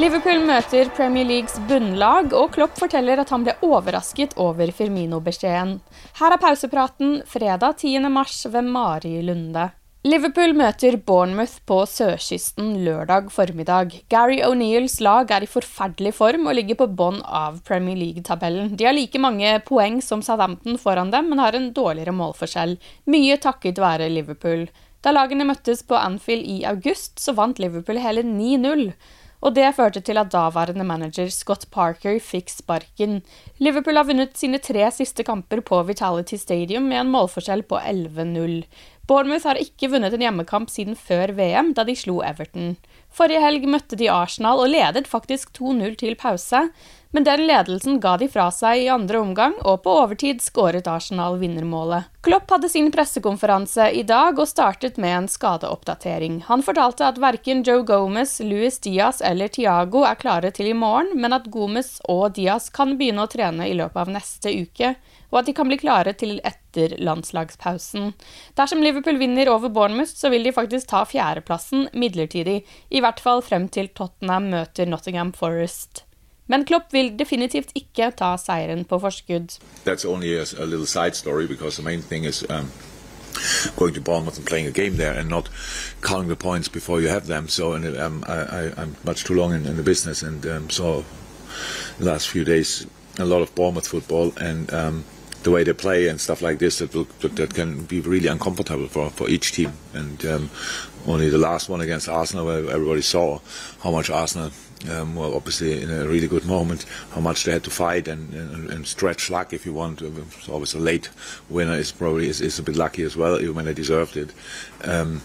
Liverpool møter Premier Leagues bunnlag, og Klopp forteller at han ble overrasket over Firmino-beskjeden. Her er pausepraten fredag 10. mars ved Mari Lunde. Liverpool møter Bournemouth på sørkysten lørdag formiddag. Gary O'Neills lag er i forferdelig form og ligger på bånn av Premier League-tabellen. De har like mange poeng som Southampton foran dem, men har en dårligere målforskjell. Mye takket være Liverpool. Da lagene møttes på Anfield i august, så vant Liverpool hele 9-0 og det førte til at daværende manager Scott Parker fikk sparken. Liverpool har vunnet sine tre siste kamper på Vitality Stadium med en målforskjell på 11-0. Bournemouth har ikke vunnet en hjemmekamp siden før VM, da de slo Everton. Forrige helg møtte de Arsenal og ledet faktisk 2-0 til pause, men den ledelsen ga de fra seg i andre omgang, og på overtid skåret Arsenal vinnermålet. Klopp hadde sin pressekonferanse i dag og startet med en skadeoppdatering. Han fortalte at verken Joe Gomez, Luis Diaz eller Tiago er klare til i morgen, men at Gomez og Diaz kan begynne å trene i løpet av neste uke, og at de kan bli klare til etter landslagspausen. Dersom Liverpool vinner over Bournemouth, så vil de faktisk ta fjerdeplassen midlertidig, i hvert fall frem til Tottenham møter Nottingham Forest. Men Klopp vil definitivt ikke ta seieren på forskudd. That's only a, little side story because the main thing is um, going to Bournemouth and playing a game there and not counting the points before you have them. So and, um, I, am much too long in, in the business and um, saw the last few days a lot of Bournemouth football and um, the way they play and stuff like this that that can be really uncomfortable for, for each team. And um, only the last one against Arsenal, where everybody saw how much Arsenal um, were obviously in a really good moment, how much they had to fight and, and, and stretch luck if you want. It's always a late winner is probably is, is a bit lucky as well, even when they deserved it. Um,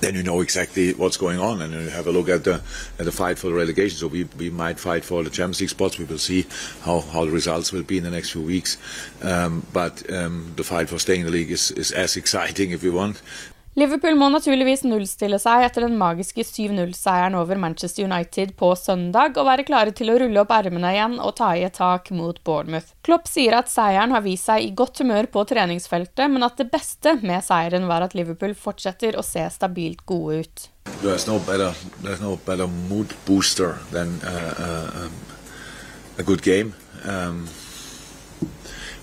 then you know exactly what's going on, and you have a look at the at the fight for the relegation. So we, we might fight for the Champions League spots. We will see how, how the results will be in the next few weeks. Um, but um, the fight for staying in the league is, is as exciting if you want. Liverpool må naturligvis nullstille seg etter den magiske 7-0-seieren over Manchester United på søndag, og være klare til å rulle opp ermene igjen og ta i et tak mot Bournemouth. Klopp sier at seieren har vist seg i godt humør på treningsfeltet, men at det beste med seieren var at Liverpool fortsetter å se stabilt gode ut. There's no better, there's no better mood booster than uh, uh, um, a good game. Um,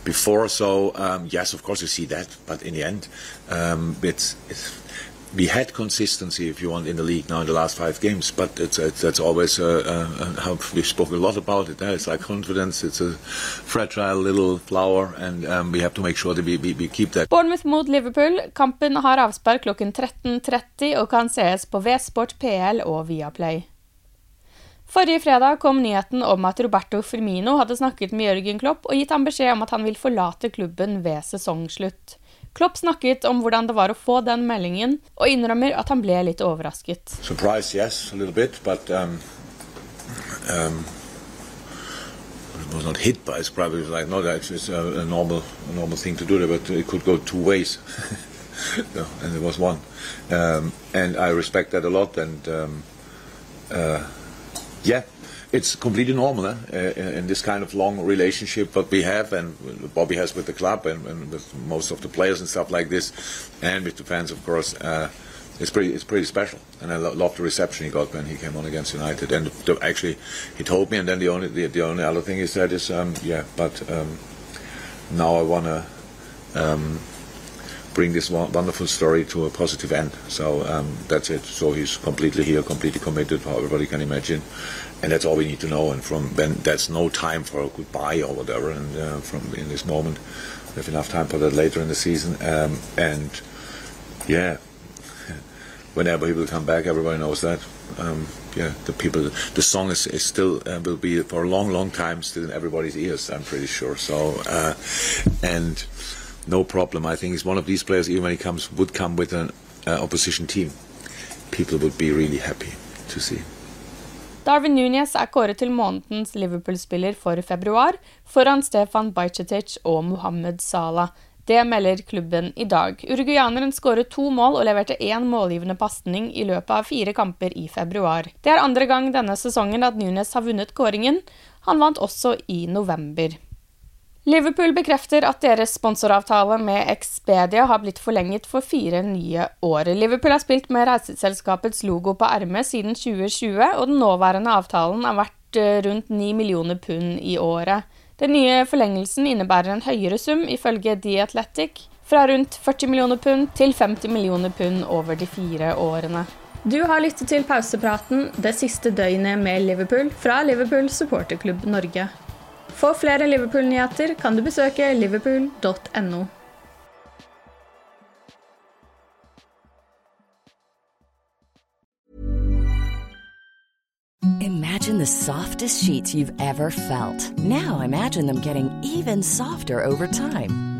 before. So um, yes, of course you see that, but in the end, um, it's, it's, we had consistency, if you want, in the league now in the last five games. But it's, it's that's always uh, uh, how we spoke a lot about it. It's like confidence. It's a fragile little flower, and um, we have to make sure that we, we, we keep that. Bournemouth mot Liverpool. Kampen har avspark klokken 13.30 og kan sees på V-Sport PL og Viaplay. Forrige fredag kom nyheten om at Roberto Firmino hadde snakket med Jørgen Klopp og gitt ham beskjed om at han vil forlate klubben ved sesongslutt. Klopp snakket om hvordan det var å få den meldingen, og innrømmer at han ble litt overrasket. Surprise, yes, a little bit, but um, um, it was not hit by it. probably like no, that's it's a, a normal, a normal thing to do, but it could go two ways. no, and there was one, um, and I respect that a lot. And um, uh, yeah, it's completely normal eh? uh, in this kind of long relationship what we have and Bobby has with the club and, and, with most of the players and stuff like this, and with the fans, of course. Uh, it's pretty, it's pretty special, and I lo- love the reception he got when he came on against United. And the, actually, he told me, and then the only, the, the only other thing he said is, um, yeah, but um, now I wanna um, bring this wonderful story to a positive end. So um, that's it. So he's completely here, completely committed, how everybody can imagine, and that's all we need to know. And from then, there's no time for a goodbye or whatever. And uh, from in this moment, we have enough time for that later in the season. Um, and yeah, whenever he will come back, everybody knows that. Um, yeah, the people, the song is, is still uh, will be for a long, long time still in everybody's ears. I'm pretty sure. So, uh, and no problem. I think he's one of these players. Even when he comes, would come with an uh, opposition team, people would be really happy to see. Darwin Núñez er kåret til månedens Liverpool-spiller for februar, foran Stefan Bajcetic og Mohammed Salah. Det melder klubben i dag. Uruguayaneren skåret to mål og leverte én målgivende pasning i løpet av fire kamper i februar. Det er andre gang denne sesongen at Nunes har vunnet kåringen. Han vant også i november. Liverpool bekrefter at deres sponsoravtale med Expedia har blitt forlenget for fire nye år. Liverpool har spilt med reiseselskapets logo på ermet siden 2020, og den nåværende avtalen har vært eh, rundt 9 millioner pund i året. Den nye forlengelsen innebærer en høyere sum, ifølge The Athletic, fra rundt 40 millioner pund til 50 millioner pund over de fire årene. Du har lyttet til pausepraten det siste døgnet med Liverpool fra Liverpool supporterklubb Norge. For flere Liverpool-nyheter kan du besøke liverpool.no. Imagine the softest sheets you've ever felt. Now imagine them getting even softer over time.